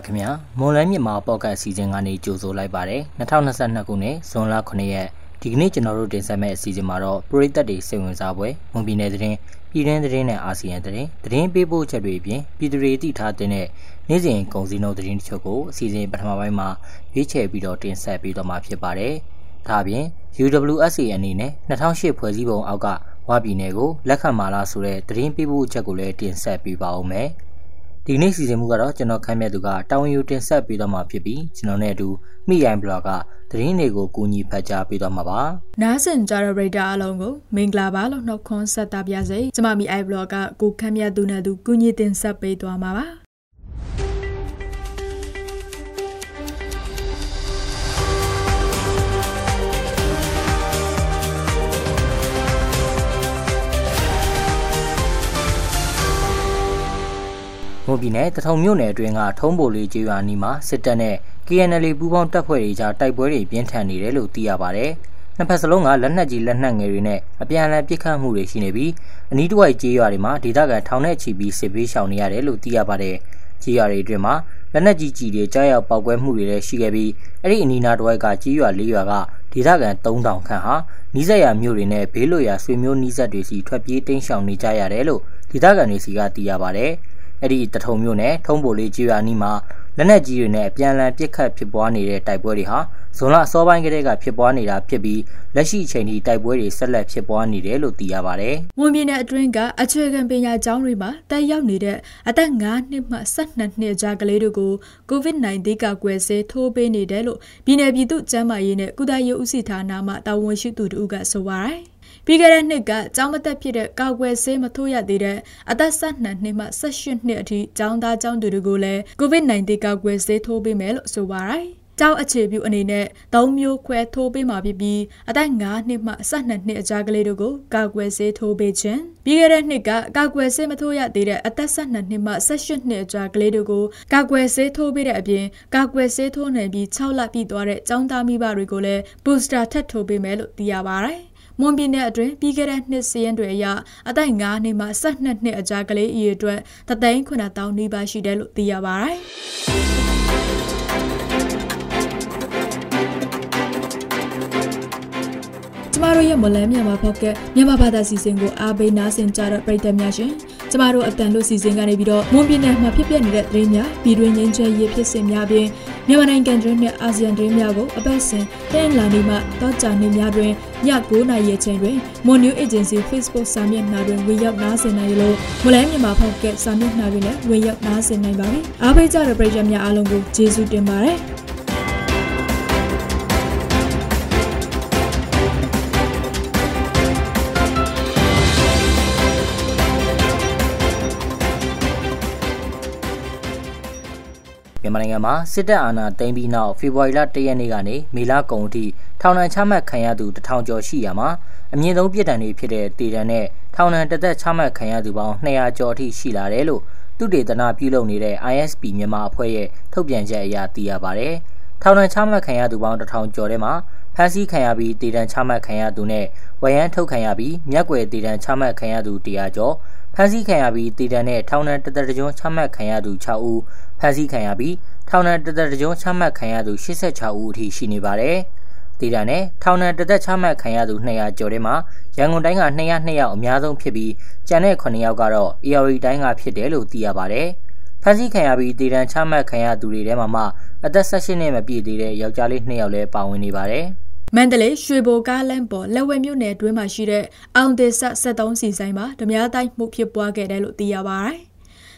မင်္ဂလာပါခင်ဗျာမွန်လန်းမြန်မာပေါ့ကတ်အစီအစဉ်ကနေကြိုဆိုလိုက်ပါတယ်2022ခုနှစ်ဇွန်လ9ရက်ဒီကနေ့ကျွန်တော်တို့တင်ဆက်မယ့်အစီအစဉ်မှာတော့ပရိသတ်တွေစိတ်ဝင်စားပွဲမွန်ပြည်နယ်သတင်းပြည်တွင်းသတင်းနဲ့အာဆီယံသတင်းသတင်းပေးပို့ချက်တွေအပြင်ပြည်သူတွေသိထားတဲ့နေ့စဉ်ကုန်စည်နှုန်းသတင်းတချို့ကိုအစီအစဉ်ပထမပိုင်းမှာရွေးချယ်ပြီးတော့တင်ဆက်ပေးတော့မှာဖြစ်ပါတယ်ဒါအပြင် UWSA အနေနဲ့2008ဖွဲ့စည်းပုံအောက်ကဝပြည်နယ်ကိုလက်ခံမာလာဆိုတဲ့သတင်းပေးပို့ချက်ကိုလည်းတင်ဆက်ပေးပါဦးမယ်။ ဒီနေ့စီစဉ်မှုကတော့ကျွန်တော်ခန့်မှန်းသူကတာဝန်ယူတင်ဆက်ပေးတော့မှာဖြစ်ပြီးကျွန်တော်နဲ့အတူမိရိုင်းဘလော့ကသတင်းတွေကိုကူညီဖတ်ကြားပေးတော့မှာပါနားဆင်ကြရပရိတာအလုံးကိုမင်္ဂလာပါလို့နှုတ်ခွန်းဆက်တာပြစေကျွန်မမိအိုင်ဘလော့ကကိုခန့်မှန်းသူနဲ့သူကူညီတင်ဆက်ပေးသွားမှာပါ မွန်ပြည်နယ်တထုံမြို့နယ်အတွင်းကထုံးပိုလေးကျေးရွာနီးမှာစစ်တပ်နဲ့ KNL ပူးပေါင်းတပ်ဖွဲ့တွေကြားတိုက်ပွဲတွေပြင်းထန်နေတယ်လို့သိရပါဗျ။နှစ်ဖက်စလုံးကလက်နက်ကြီးလက်နက်ငယ်တွေနဲ့အပြန်အလှန်ပစ်ခတ်မှုတွေရှိနေပြီးအနီးတစ်ဝိုက်ကျေးရွာတွေမှာဒေသခံထောင်နဲ့ချီပြီးစစ်ပေးရှောင်နေရတယ်လို့သိရပါတယ်။ကျေးရွာတွေအတွင်းမှာလက်နက်ကြီးကြီးတွေကြားရောက်ပောက်ကွဲမှုတွေလည်းရှိခဲ့ပြီးအဲ့ဒီအနီးနားတစ်ဝိုက်ကကျေးရွာ၄ရွာကဒေသခံ3000ခန့်ဟာနီးစပ်ရာမြို့တွေနဲ့ဘေးလွတ်ရာဆွေမျိုးနီးစပ်တွေစီထွက်ပြေးတိမ်းရှောင်နေကြရတယ်လို့ဒေသခံတွေစီကသိရပါတယ်။ အဲ့ဒီတထုံမြို့နယ်ထုံးပိုလေးကြီးရွာနီးမှာလက်နက်ကြီးတွေနဲ့အပြန်အလှန်ပစ်ခတ်ဖြစ်ပွားနေတဲ့တိုက်ပွဲတွေဟာဇွန်လအစောပိုင်းကတည်းကဖြစ်ပွားနေတာဖြစ်ပြီးလက်ရှိအချိန်ထိတိုက်ပွဲတွေဆက်လက်ဖြစ်ပွားနေတယ်လို့သိရပါဗျ။မွန်ပြည်နယ်အတွင်းကအခြေခံပညာကျောင်းတွေမှာတက်ရောက်နေတဲ့အသက်9နှစ်မှ12နှစ်ကြားကလေးတို့ကို COVID-19 ကကွယ်ဆေးထိုးပေးနေတယ်လို့ပြည်내ပြည်သူ့ကျန်းမာရေးနဲ့ကုသရေးဦးစီးဌာနမှတာဝန်ရှိသူတို့ကဆိုပါရယ်။ ပြီးခဲ့တဲ့နှစ်ကကျောင်းမသက်ဖြစ်တဲ့ကာကွယ်ဆေးမထိုးရသေးတဲ့အသက်12နှစ်မှ18နှစ်အထိကျောင်းသားကျောင်းသူတွေကိုလည်း COVID-19 ကာကွယ်ဆေးထိုးပေးမယ်လို့ဆိုပါရယ်ကြောက်အခြေပြုအနေနဲ့၃မျိုးခွဲထိုးပေးမှာဖြစ်ပြီးအသက်၅နှစ်မှ12နှစ်အကြားကလေးတို့ကိုကာကွယ်ဆေးထိုးပေးခြင်းပြီးခဲ့တဲ့နှစ်ကကာကွယ်ဆေးမထိုးရသေးတဲ့အသက်12နှစ်မှ18နှစ်အကြားကလေးတို့ကိုကာကွယ်ဆေးထိုးပေးတဲ့အပြင်ကာကွယ်ဆေးထိုးနိုင်ပြီး6လပြည့်သွားတဲ့ចောင်းသားမိဘတွေကိုလည်း booster ထပ်ထိုးပေးမယ်လို့သိရပါတယ် မွန်ပြည်နယ်အတွင်းပြီးခဲ့တဲ့နှစ်စရင်တွေအရအသက်9နှစ်မှ12နှစ်အကြားကလေးအရေအတွက်တသိန်း9000နီးပါးရှိတယ်လို့သိရပါတယ်ကျမတို့ရဲ့မလန်းမြန်မာဖောက်ကမြန်မာဘာသာစီစဉ်ကိုအားပေးနားဆင်ကြတဲ့ပရိသတ်များရှင်ကျမတို့အတန်လို့စီစဉ်ကနေပြီးတော့မွန်ပြည်နယ်မှာဖြစ်ပျက်နေတဲ့သတင်းများပြည်တွင်းငင်းချဲရေးဖြစ်စဉ်များပြင် မြန်မာနိုင်ငံတွင်းနဲ့အာဆီယံတွင်းများကိုအပတ်စဉ်တင်လာနေမှတောကြာနေများတွင်ည9:00နာရီချိန်တွင် Mon New Agency Facebook စာမျက်နှာတွင်ဝင်ရောက်နားဆင်နိုင်လို့မလဲမြန်မာဖောက်ကစာမျက်နှာတွင်လည်းဝင်ရောက်နားဆင်နိုင်ပါပြီအားပေးကြတဲ့ပရိသတ်များအားလုံးကိုကျေးဇူးတင်ပါတယ် မြန်မာနိုင်ငံမှာစစ်တပ်အာဏာသိမ်းပြီးနောက်ဖေဖော်ဝါရီလ၁ရက်နေ့ကနေမေလကုန်အထိထောင်ဒဏ်ချမှတ်ခံရသူတထောင်ကျော်ရှိရာမှာအမြင့်ဆုံးပြစ်ဒဏ်တွေဖြစ်တဲ့တေဒဏ်နဲ့ထောင်ဒဏ်တသက်ချမှတ်ခံရသူပေါင်း200ကျော်အထိရှိလာတယ်လို့သူတေသနာပြုလုပ်နေတဲ့ ISP မြန်မာအဖွဲ့ရဲ့ထုတ်ပြန်ချက်အရသိရပါဗျ။ထောင်ဒဏ်ချမှတ်ခံရသူပေါင်းတထောင်ကျော်ထဲမှာဖမ်းဆီးခံရပြီးတေဒဏ်ချမှတ်ခံရသူနဲ့ဝရမ်းထုတ်ခံရပြီးမြက်ွယ်တေဒဏ်ချမှတ်ခံရသူ100ကျော် ဖမ်းဆီးခံရပြီးတေဒဏ်နဲ့ထောင်ဒဏ်တသက်တကြွချမှတ်ခံရသူ6ဦးဖမ်းဆီးခံရပြီးထောင်ဒဏ်တသက်တကြွချမှတ်ခံရသူ86ဦးအထိရှိနေပါတယ်။ဒေတာနဲ့ထောင်ဒဏ်တသက်ချမှတ်ခံရသူ200ကျော်ထဲမှာရန်ကုန်တိုင်းက202ယောက်အများဆုံးဖြစ်ပြီးကျန်တဲ့9ယောက်ကတော့ AR တိုင်းကဖြစ်တယ်လို့သိရပါတယ်။ဖမ်းဆီးခံရပြီးဒေတံချမှတ်ခံရသူတွေထဲမှာမှအသက်16နှစ်မပြည့်သေးတဲ့ယောက်ျားလေး2ယောက်လည်းပါဝင်နေပါတယ်။ မန္တလေးရွှေဘိုကားလမ်းပေါ်လက်ဝဲမြို့နယ်တွင်းမှာရှိတဲ့အောင်တေဆက်73စီဆိုင်မှာဓမြတိုင်းမှုဖြစ်ပွားခဲ့တယ်လို့သိရပါတယ်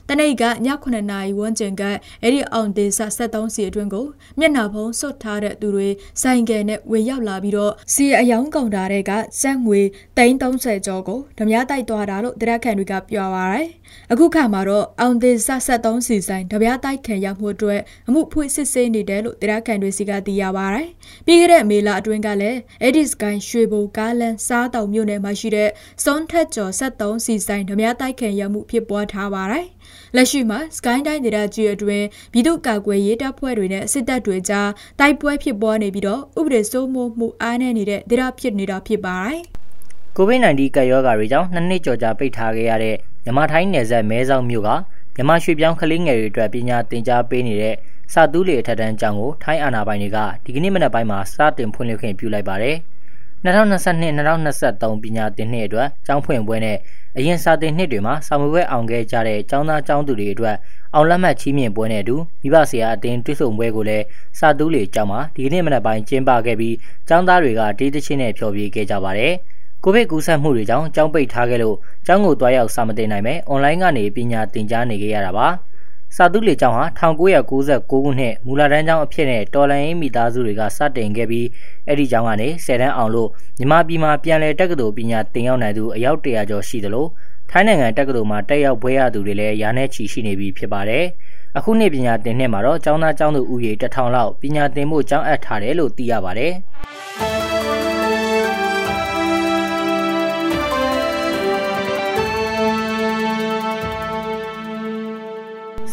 တနေ့ကည9နာရီဝန်းကျင်ကအဲ့ဒီအောင်ဒေသ73စီအတွင်းကိုမျက်နှာဖုံးစွတ်ထားတဲ့သူတွေဆိုင်ကယ်နဲ့ဝင်ရောက်လာပြီးတော့စီအယောင်ကောင်တာတဲ့ကစက်ငွေ330ကျော်ကိုဓမြတိုက်သွားတာလို့တရားခံတွေကပြောပါရယ်အခုခါမှာတော့အောင်ဒေသ73စီဆိုင်ဓမြတိုက်ခံရမှုအတွက်အမှုဖွင့်စစ်ဆေးနေတယ်လို့တရားခံတွေစီကသိရပါရယ်ပြီးခဲ့တဲ့မေလအတွင်းကလည်း Edis Sky ရွှေဘုံကားလန်စားတောင်မြို့နယ်မှာရှိတဲ့စွန်ထက်ကျော်73စီဆိုင်ဓမြတိုက်ခံရမှုဖြစ်ပွားထားပါတယ် လက်ရှိမှာ Sky တိုင်းဒေသကြီးအတွင်းပြည်သူ့ကာကွယ်ရေးတပ်ဖွဲ့တွေနဲ့စစ်တပ်တွေကြားတိုက်ပွဲဖြစ်ပွားနေပြီးတော့ဥပဒေစိုးမိုးမှုအားနည်းနေတဲ့ဒေသဖြစ်နေတာဖြစ်ပါတယ်။ COVID-19 ကပ်ရောဂါတွေကြောင့်နှစ်နှစ်ကျော်ကြာပိတ်ထားခဲ့ရတဲ့မြမထိုင်းနယ်စပ်မဲဆောက်မြို့ကမြန်မာရွှေပြောင်းကလေးငယ်တွေအတွက်ပညာသင်ကြားပေးနေတဲ့စာတူးလေအထက်တန်းကျောင်းကိုထိုင်းအာဏာပိုင်တွေကဒီကနေ့မနက်ပိုင်းမှာစတင်ဖွင့်လှစ်ခွင့်ပြုလိုက်ပါတယ်။ 2022-2023ပညာသင်နှစ်အတွက်ကျောင်းဖွင့်ပွဲနဲ့အရင်စာသင်နှစ်တွေမှာစာမေးပွဲအောင်ခဲ့ကြတဲ့ကျောင်းသားကျောင်းသူတွေအတွက်အောင်လက်မှတ်ချီးမြှင့်ပွဲနဲ့အတူမိဘဆရာအတင်းတွေ့ဆုံပွဲကိုလည်းစာတူးလေကျောင်းမှာဒီကနေ့မနက်ပိုင်းကျင်းပခဲ့ပြီးကျောင်းသားတွေကတေးသချင်းနဲ့ဖျော်ဖြေခဲ့ကြပါတယ်။ကိုဗစ်ကူးစက်မှုတွေကြောင့်ကျောင်းပိတ်ထားခဲ့လို့ကျောင်းကိုတွားရောက်စာမတင်နိုင်ပဲအွန်လိုင်းကနေပညာသင်ကြားနေခဲ့ရတာပါ။ စာသူလေကျောင်းဟာ1996ခုနှစ်မူလာတန်းကျောင်းအဖြစ်နဲ့တော်လန်ရေးမိသားစုတွေကစတင်ခဲ့ပြီးအဲ့ဒီကျောင်းကနေ10တန်းအောင်လို့မြန်မာပြည်မှာပြန်လည်တက္ကသိုလ်ပညာသင်ရောက်နိုင်သူအယောက်100ကျော်ရှိသလိုထိုင်းနိုင်ငံတက္ကသိုလ်မှာတက်ရောက်ဘွဲရသူတွေလည်းရာနဲ့ချီရှိနေပြီဖြစ်ပါတယ်။အခုနှစ်ပညာသင်နှစ်မှာတော့ကျောင်းသားကျောင်းသူဦးရေ1000လောက်ပညာသင်ဖို့ကျောင်းအပ်ထားတယ်လို့သိရပါတယ်။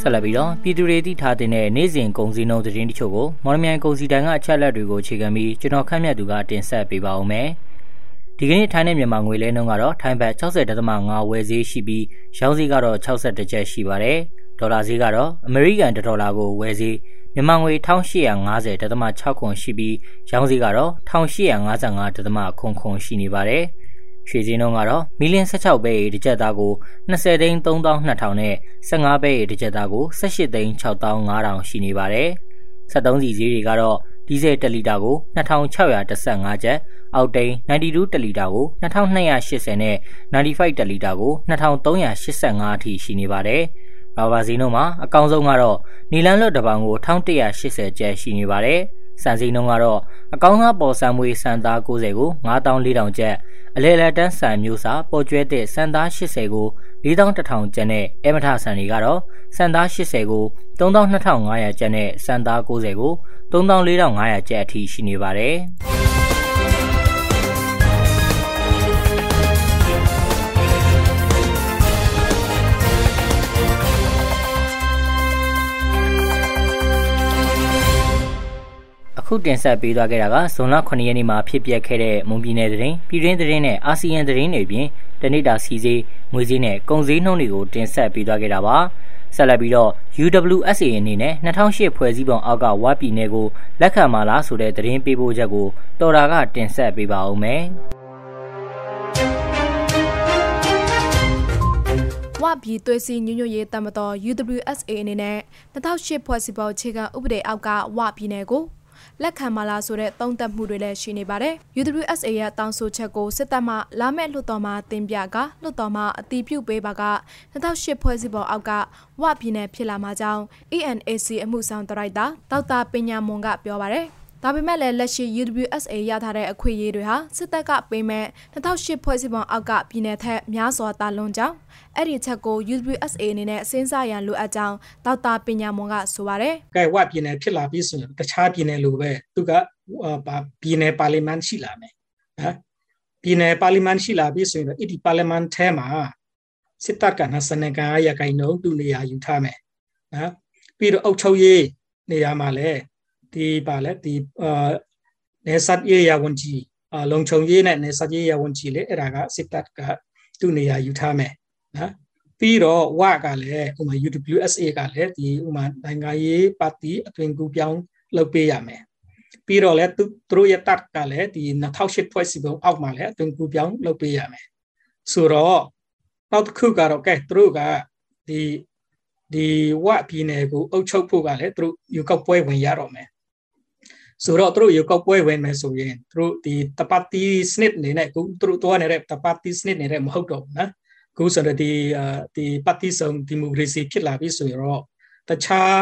ဆက်လက်ပြီးတော့ပြည်သူတွေသိထားတဲ့နေ့စဉ်ကုန်စည်နှုန်းသတင်းတချို့ကိုမော်လမြိုင်ကုန်စည်တန်းကအချက်လက်တွေကိုအခြေခံပြီးကျွန်တော်ခန့်မှတ်သူကတင်ဆက်ပေးပါဦးမယ်။ဒီကနေ့ထိုင်းနဲ့မြန်မာငွေလဲနှုန်းကတော့ထိုင်းဘတ်60.5ဝယ်ဈေးရှိပြီးရောင်းဈေးကတော့62ကျပ်ရှိပါတယ်။ဒေါ်လာဈေးကတော့အမေရိကန်ဒေါ်လာကိုဝယ်ဈေးမြန်မာငွေ1850.6ခွန်ရှိပြီးရောင်းဈေးကတော့1855.9ခွန်ရှိနေပါတယ်။ ရွှေစင်းနှုန်းကတော့မီလီယံ16ပဲတစ်ကြက်သားကို20သိန်း3200နဲ့15ပဲတစ်ကြက်သားကို18သိန်း6500ရှိနေပါတယ်။73စီဈေးတွေကတော့ဒီဇယ်1လီတာကို2615ကျပ်အောက်တိန်92တလီတာကို2280နဲ့95တလီတာကို2385အထိရှိနေပါတယ်။ရာဘာဈေးနှုန်းမှာအကောင်းဆုံးကတော့နီလန်လွတ်တပောင်ကို1180ကျပ်ရှိနေပါတယ်။ စံစည်းနှုန်းကတော့အကောင်းစားပေါ်ဆံမွေစံသား90ကို9400ကျပ်အလဲလက်တန်းစံမျိုးစာပေါ်ကျွဲတဲ့စံသား80ကို4100ကျပ်နဲ့အမထဆန်တွေကတော့စံသား80ကို32,500ကျပ်နဲ့စံသား90ကို34,500ကျပ်အထိရှိနေပါတယ်။ ခုတင်ဆက်ပေးသွားခဲ့တာကဇွန်လ9ရက်နေ့မှာဖြစ်ပျက်ခဲ့တဲ့မွန်ပြည်နယ်သတင်းပြည်တွင်းသတင်းနဲ့အာဆီယံသတင်းတွေပြင်တနိတာစီစေးငွေစည်းနဲ့ကုန်စည်နှုန်းတွေကိုတင်ဆက်ပေးသွားခဲ့တာပါဆက်လက်ပြီးတော့ UWSA အနေနဲ့2008ဖွဲ့စည်းပုံအောက်ကဝပြည်နယ်ကိုလက်ခံမှာလားဆိုတဲ့သတင်းပေးပို့ချက်ကိုတော်တာကတင်ဆက်ပေးပါဦးမယ်ဝပြည်သွေးစည်းညွညွရေးတမတော် UWSA အနေနဲ့2008ဖွဲ့စည်းပုံခြေကဥပဒေအောက်ကဝပြည်နယ်ကို လက်ခံမလားဆိုတဲ့သုံးသပ်မှုတွေလည်းရှိနေပါတယ်။ UWSA ရဲ့တောင်းဆိုချက်ကိုစစ်တပ်မှလာမဲ့လွှတ်တော်မှာတင်ပြကလွှတ်တော်မှာအတည်ပြုပေးပါက2008ဖွဲ့စည်းပုံအောက်ကဝပြည်နယ်ဖြစ်လာမှာကြောင်း ENAC အမှုဆောင်တရိုက်တာဒေါက်တာပညာမွန်ကပြောပါတယ်။ ဒါပေမဲ့လည်းလက်ရှိ UWSA ရထားတဲ့အခွင့်အရေးတွေဟာစစ်တပ်ကပေးမဲ့2008ဖွဲ့စည်းပုံအောက်ကပြည်내ထက်များစွာတာလွန်ကြောင်းအဲ့ဒီချက်ကို UWSA အနေနဲ့စဉ်းစားရန်လိုအပ်ကြောင်းဒေါက်တာပညာမွန်ကဆိုပါတယ်။ကဲဝပြည်နယ်ဖြစ်လာပြီဆိုရင်တခြားပြည်နယ်လိုပဲသူကပြည်နယ်ပါလီမန်ရှိလာမယ်။နော်ပြည်နယ်ပါလီမန်ရှိလာပြီဆိုရင်အဲ့ဒီပါလီမန်ထဲမှာစစ်တပ်ကနာစနကန်ရခိုင်နှုံသူနေရာယူထားမယ်။နော်ပြီးတော့အုပ်ချုပ်ရေးနေရာမှာလည်း ဒီပါလဲဒီအာနေဆတ်ရေးရဝန်ကြီးအလုံချုံရေးနဲ့နေဆတ်ရေးရဝန်ကြီးလေအဲ့ဒါကစစ်တပ်ကသူ့နေရာယူထားမယ်နော်ပြီးတော့ဝကလည်းဥမာ UWSA ကလည်းဒီဥမာနိုင်ငံရေးပါတီအသွင်ကူပြောင်းလုပ်ပေးရမယ်ပြီးတော့လည်းသူတို့ရတတ်ကလည်းဒီ2008ဖွဲ့စည်းပုံအောက်မှာလည်းအသွင်ကူပြောင်းလုပ်ပေးရမယ်ဆိုတော့နောက်တစ်ခုကတော့ကဲသူတို့ကဒီဒီဝပြည်နယ်ကိုအုပ်ချုပ်ဖို့ကလည်းသူတို့ယူကောက်ပွဲဝင်ရတော့မယ် ဆိုတော့သူတို့ရေကောက်ပွဲဝင်မယ်ဆိုရင်သူတို့ဒီတပတ်တီစနစ်နေနဲ့အခုသူတို့တွားနေတဲ့တပတ်တီစနစ်နေတဲ့မဟုတ်တော့ဘူးနော်အခုဆိုတော့ဒီဒီပါတီဆောင်ဒီမိုကရေစီဖြစ်လာပြီဆိုတော့တခြား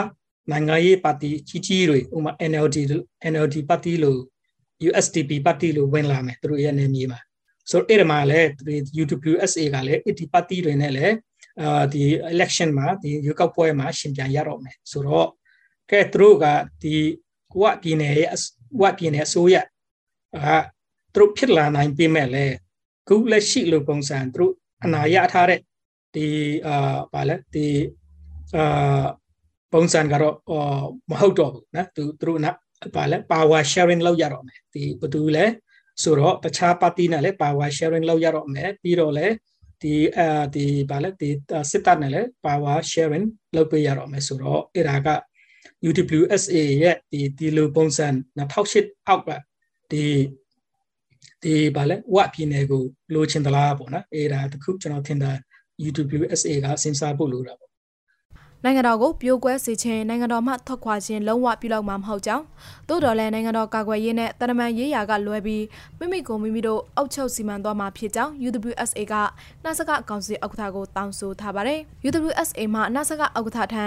နိုင်ငံရေးပါတီကြီးကြီးတွေဥမာ NLD NLD ပါတီလို့ USDP ပါတီလို့ဝင်လာမယ်သူတို့ရဲ့နေမြေမှာဆိုတော့အဲ့ဒီမှာလည်း UWSA ကလည်းအဲ့ဒီပါတီတွေနဲ့လည်းအာဒီ election မှာဒီရွေးကောက်ပွဲမှာရှင်ပြန်ရတော့မယ်ဆိုတော့ကဲသူတို့ကဒီ ဝပြည်နယ်ရဲ့ဝပြည်နယ်အစိုးရအာသူတို့ဖြစ်လာနိုင်ပြီမဲ့လေခုလက်ရှိလိုပုံစံသူတို့အနာရထားတဲ့ဒီအာဗာလဲဒီအာပုံစံကတော့မဟုတ်တော့ဘူးနော်သူသူတို့နာဗာလဲ power sharing လောက်ရတော့မယ်ဒီဘယ်သူလဲဆိုတော့တခြားပါတီနဲ့လည်း power sharing လောက်ရတော့မယ်ပြီးတော့လည်းဒီအဲဒီဗာလဲဒီစစ်တပ်နဲ့လည်း power sharing လုပ်ပေးရတော့မယ်ဆိုတော့အဲ့ဒါက UWSA ရဲ့ဒီဒီလိုပုံစံ2008အောက်ကဒီဒီဗာလဲဝတ်ပြည်နယ်ကိုလိုချင်သလားပေါ့နော်အဲ့ဒါတခုကျွန်တော်ထင်တာ UWSA ကစဉ်းစားဖို့လိုတာပေါ့နိုင်ငံတော်ကိုပြိုကွဲစေခြင်းနိုင်ငံတော်မှထွက်ခွာခြင်းလုံးဝပြုလုပ်မှာမဟုတ်ကြောင်းသို့တော်လည်းနိုင်ငံတော်ကာကွယ်ရေးနဲ့တရမန်ရေးရာကလွဲပြီးမိမိကိုမိမိတို့အောက်ချုပ်စီမံသွားမှာဖြစ်ကြောင်း UWSA ကနှစကကောင်စီဥက္ကဋ္ဌကိုတောင်းဆိုထားပါတယ် UWSA မှနှစကဥက္ကဋ္ဌထံ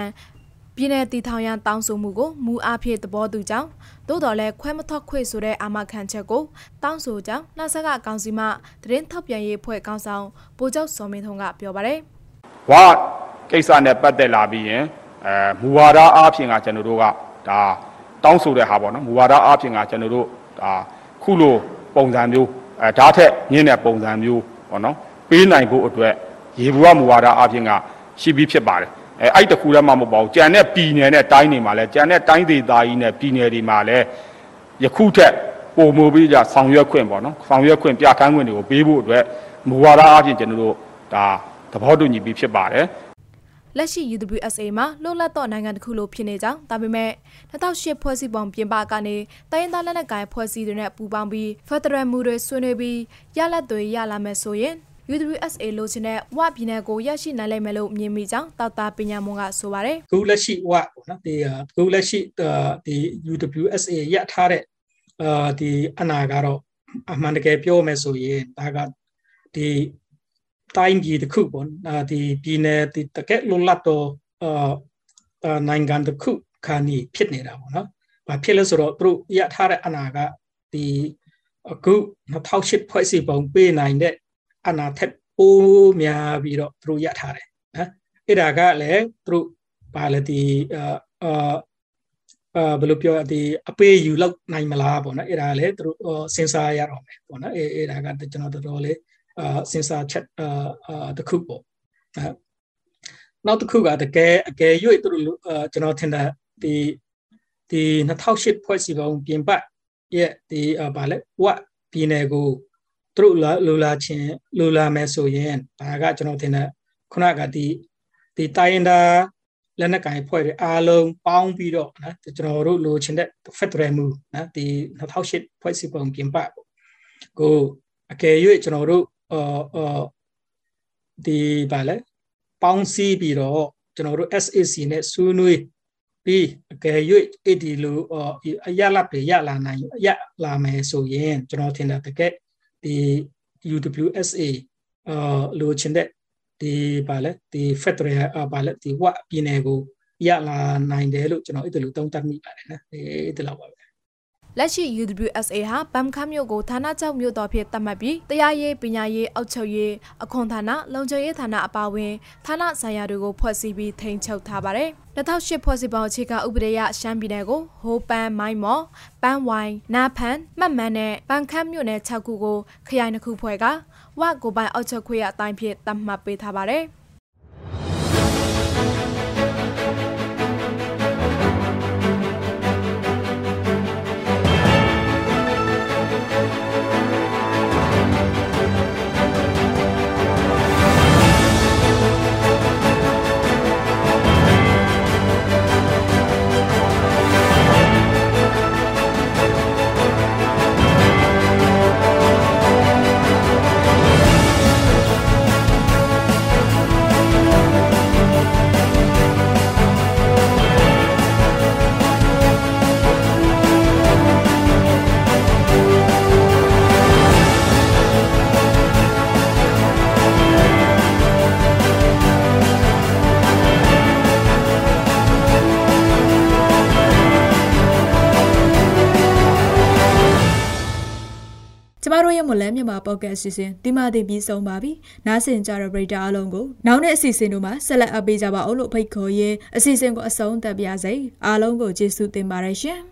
ပြည်내တည်ထောင်ရန်တောင်းဆိုမှုကိုမူအားဖြင့်သဘောတူကြောင်းသို့တော်လည်းခွဲမထွက်ခွေဆိုတဲ့အာမခံချက်ကိုတောင်းဆိုကြောင်းနှဆက်ကကောင်စီမှသတင်းထောက်ပြန်ရေးဖွဲ့ကောင်းဆောင်ဗိုလ်ချုပ်စောမင်းထုံးကပြောပါတယ်။ဝါကိစ္စနဲ့ပတ်သက်လာပြီးရင်အဲမူဝါဒအားဖြင့်ကကျွန်တော်တို့ကဒါတောင်းဆိုတဲ့ဟာပေါ့နော်မူဝါဒအားဖြင့်ကကျွန်တော်တို့ဒါခုလိုပုံစံမျိုးအဲဓာတ်ထက်ညင်းတဲ့ပုံစံမျိုးပေါ့နော်ပေးနိုင်ဖို့အတွက်ရေဘူးကမူဝါဒအားဖြင့်ကရှိပြီးဖြစ်ပါတယ် အဲအဲ့တခုတည်းမှမဟုတ်ပါဘူးကြံတဲ့ပြည်နယ်နဲ့တိုင်းတွေမှာလည်းကြံတဲ့တိုင်းဒေသကြီးနဲ့ပြည်နယ်တွေမှာလည်းယခုထက်ပုံမူပြီးကြဆောင်ရွက်ခွင့်ပေါ့နော်ဆောင်ရွက်ခွင့်ပြဋ္ဌာန်းခွင့်တွေကိုပေးဖို့အတွက်မူဝါဒအားဖြင့်ကျွန်တော်တို့ဒါသဘောတူညီပြီးဖြစ်ပါတယ်လက်ရှိ UWSA မှာလွတ်လပ်သောနိုင်ငံတစ်ခုလိုဖြစ်နေကြောင်းဒါပေမဲ့2008ဖွဲ့စည်းပုံပြင်ပကနေတိုင်းရင်းသားလက်နက်ကိုင်ဖွဲ့စည်းတွေနဲ့ပူးပေါင်းပြီး Federal မူတွေဆွေးနွေးပြီးရလဒ်တွေရလာမယ်ဆိုရင် UWSA လိုချင်တဲ့ဝပြည်နယ်ကိုရရှိနိုင်လိမ့်မယ်လို့မြင်မိကြောင်းတောက်တာပညာမွန်ကဆိုပါတယ်ခုလက်ရှိဝပေါ့နော်ဒီခုလက်ရှိဒီ UWSA ရထားတဲ့အာဒီအနာကတော့အမှန်တကယ်ပြောမယ်ဆိုရင်ဒါကဒီတိုင်းပြည်တစ်ခုပေါ့ဒီပြည်နယ်ဒီတကယ်လွတ်လပ်တော့အာနိုင်ငံတစ်ခုခါနီဖြစ်နေတာပေါ့နော်။ဘာဖြစ်လဲဆိုတော့သူတို့ရထားတဲ့အနာကဒီအခု2008ဖွဲ့စည်းပုံပေးနိုင်တဲ့ အနာထက်ပိုများပြီးတော့သူတို့ရထားတယ်နော်အဲ့ဒါကလည်းသူတို့ပါလေဒီအာအာဘယ်လိုပြောဒီအပေးယူလောက်နိုင်မလားပေါ့နော်အဲ့ဒါလည်းသူတို့စဉ်းစားရတော့မယ်ပေါ့နော်အဲ့အဲ့ဒါကကျွန်တော်တော်တော်လေးအာစဉ်းစားချက်အာတစ်ခုပေါ့နောက်တစ်ခုကတကယ်အကယ်၍သူတို့ကျွန်တော်ထင်တာဒီဒီ2008ဖွဲ့စည်းပုံပြင်ပရဲ့ဒီဘာလဲဝတ်ပြည်နယ်ကို သူတို့လိုလာခြင်းလိုလာမယ်ဆိုရင်ဒါကကျွန်တော်ထင်တဲ့ခုနကဒီဒီတိုင်းရင်တာလက်နက်ကင်ဖွဲ့တွေအားလုံးပေါင်းပြီးတော့နော်ကျွန်တော်တို့လိုချင်တဲ့ Federal Move နော်ဒီ2008ဖွဲ့စည်းပုံပြင်ပပေါ့ကိုအကယ်၍ကျွန်တော်တို့အော်အော်ဒီဗာလဲပေါင်းစည်းပြီးတော့ကျွန်တော်တို့ SAC နဲ့ဆွေးနွေးပြီးအကယ်၍အဲ့ဒီလိုအရလပ်တွေရလာနိုင်ရလာမယ်ဆိုရင်ကျွန်တော်ထင်တာတကယ် ဒီ UWSA အာလိုချင်တဲ့ဒီဗာလဲဒီ Federal ဗာလဲဒီဝပြည်နယ်ကိုရလာနိုင်တယ်လို့ကျွန်တော်အဲ့ဒါလိုသုံးသပ်မိပါတယ်နော်အဲ့ဒါလောက်ပါပဲ လက်ရှိ UWSA ဟာဗမ်ခမ်းမြို့ကိုဌာနချုပ်မြို့တော်ဖြစ်သတ်မှတ်ပြီးတရားရေးပညာရေးအောက်ချုပ်ရေးအခွန်ဌာနလုံခြုံရေးဌာနအပါအဝင်ဌာနဆိုင်ရာတွေကိုဖွဲ့စည်းပြီးထိန်းချုပ်ထားပါတယ်။2008ဖွဲ့စည်းပုံအခြေခံဥပဒေရရှမ်းပြည်နယ်ကိုဟိုးပန်းမိုင်းမော်ပန်းဝိုင်နာဖန်မှတ်မှန်နဲ့ပန်းခမ်းမြို့နယ်6ခုကိုခရိုင်တစ်ခုဖွဲ့ကဝကိုပိုင်အောက်ချုပ်ခွေရအတိုင်းဖြစ်သတ်မှတ်ပေးထားပါတယ်။ မလန်းမြန်မာပေါ့ကတ်အစီအစဉ်ဒီမှာတင်ပြီးဆုံးပါပြီ။နားဆင်ကြတဲ့ပရိသတ်အားလုံးကိုနောက်နေ့အစီအစဉ်တို့မှာဆက်လက်အပ်ပေးကြပါအောင်လို့ဖိတ်ခေါ်ရင်းအစီအစဉ်ကိုအဆုံးသတ်ပါရစေ။အားလုံးကိုကျေးဇူးတင်ပါတယ်ရှင်။